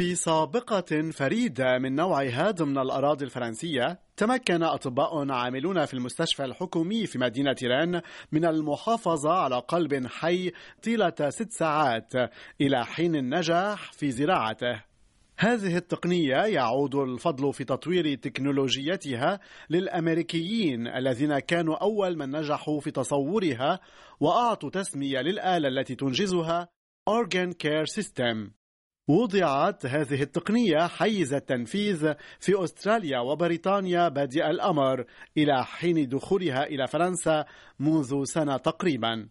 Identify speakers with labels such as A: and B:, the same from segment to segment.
A: في سابقة فريدة من نوعها ضمن الأراضي الفرنسية تمكن أطباء عاملون في المستشفى الحكومي في مدينة رين من المحافظة على قلب حي طيلة ست ساعات إلى حين النجاح في زراعته. هذه التقنية يعود الفضل في تطوير تكنولوجيتها للأمريكيين الذين كانوا أول من نجحوا في تصورها وأعطوا تسمية للآلة التي تنجزها Organ Care System. وضعت هذه التقنية حيز التنفيذ في أستراليا وبريطانيا بادئ الأمر إلى حين دخولها إلى فرنسا منذ سنة تقريبا.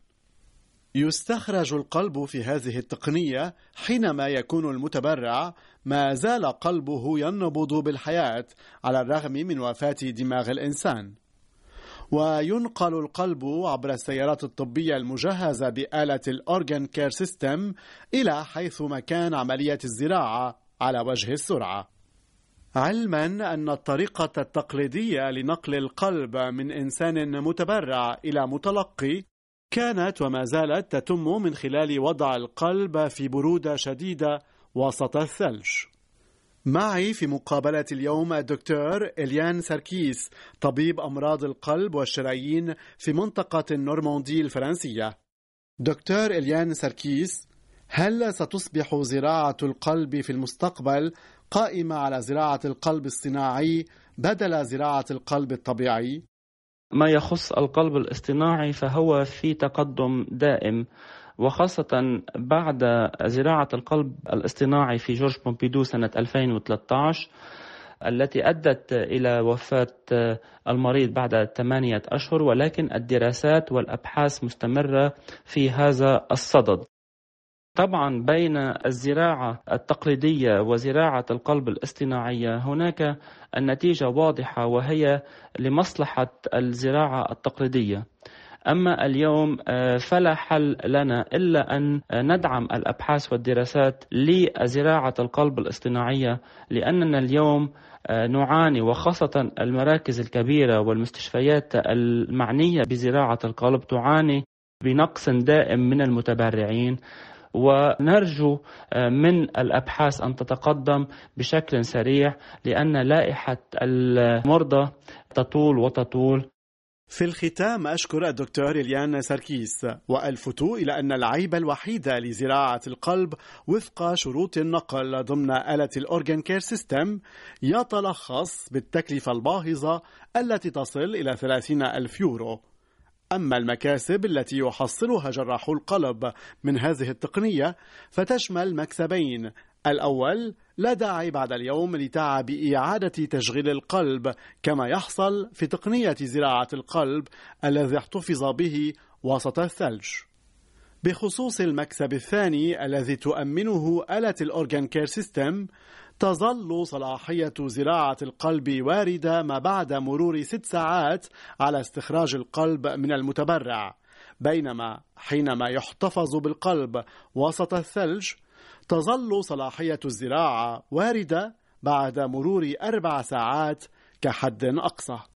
A: يستخرج القلب في هذه التقنية حينما يكون المتبرع ما زال قلبه ينبض بالحياة على الرغم من وفاة دماغ الإنسان. وينقل القلب عبر السيارات الطبية المجهزة بآلة ال Organ Care System إلى حيث مكان عملية الزراعة على وجه السرعة. علما أن الطريقة التقليدية لنقل القلب من إنسان متبرع إلى متلقي كانت وما زالت تتم من خلال وضع القلب في برودة شديدة وسط الثلج. معي في مقابلة اليوم الدكتور إليان ساركيس طبيب أمراض القلب والشرايين في منطقة النورماندي الفرنسية دكتور إليان ساركيس هل ستصبح زراعة القلب في المستقبل قائمة على زراعة القلب الصناعي بدل زراعة القلب الطبيعي؟
B: ما يخص القلب الاصطناعي فهو في تقدم دائم وخاصة بعد زراعة القلب الاصطناعي في جورج بومبيدو سنة 2013 التي أدت إلى وفاة المريض بعد ثمانية أشهر ولكن الدراسات والأبحاث مستمرة في هذا الصدد. طبعا بين الزراعة التقليدية وزراعة القلب الاصطناعية هناك النتيجة واضحة وهي لمصلحة الزراعة التقليدية. أما اليوم آه، فلا حل لنا إلا أن ندعم الأبحاث والدراسات لزراعة القلب الاصطناعية لأننا اليوم آه، نعاني وخاصة المراكز الكبيرة والمستشفيات المعنية بزراعة القلب تعاني بنقص دائم من المتبرعين. ونرجو آه، من الأبحاث أن تتقدم بشكل سريع لأن لائحة المرضى تطول وتطول.
A: في الختام أشكر الدكتور إليان ساركيس وألفت إلى أن العيب الوحيد لزراعة القلب وفق شروط النقل ضمن آلة ال Organ Care System يتلخص بالتكلفة الباهظة التي تصل إلى 30 ألف يورو. أما المكاسب التي يحصلها جراح القلب من هذه التقنية فتشمل مكسبين الأول لا داعي بعد اليوم لتعب إعادة تشغيل القلب كما يحصل في تقنية زراعة القلب الذي احتفظ به وسط الثلج. بخصوص المكسب الثاني الذي تؤمنه آلة ال Organ Care System تظل صلاحية زراعة القلب واردة ما بعد مرور ست ساعات على استخراج القلب من المتبرع بينما حينما يحتفظ بالقلب وسط الثلج تظل صلاحية الزراعة واردة بعد مرور أربع ساعات كحد أقصى.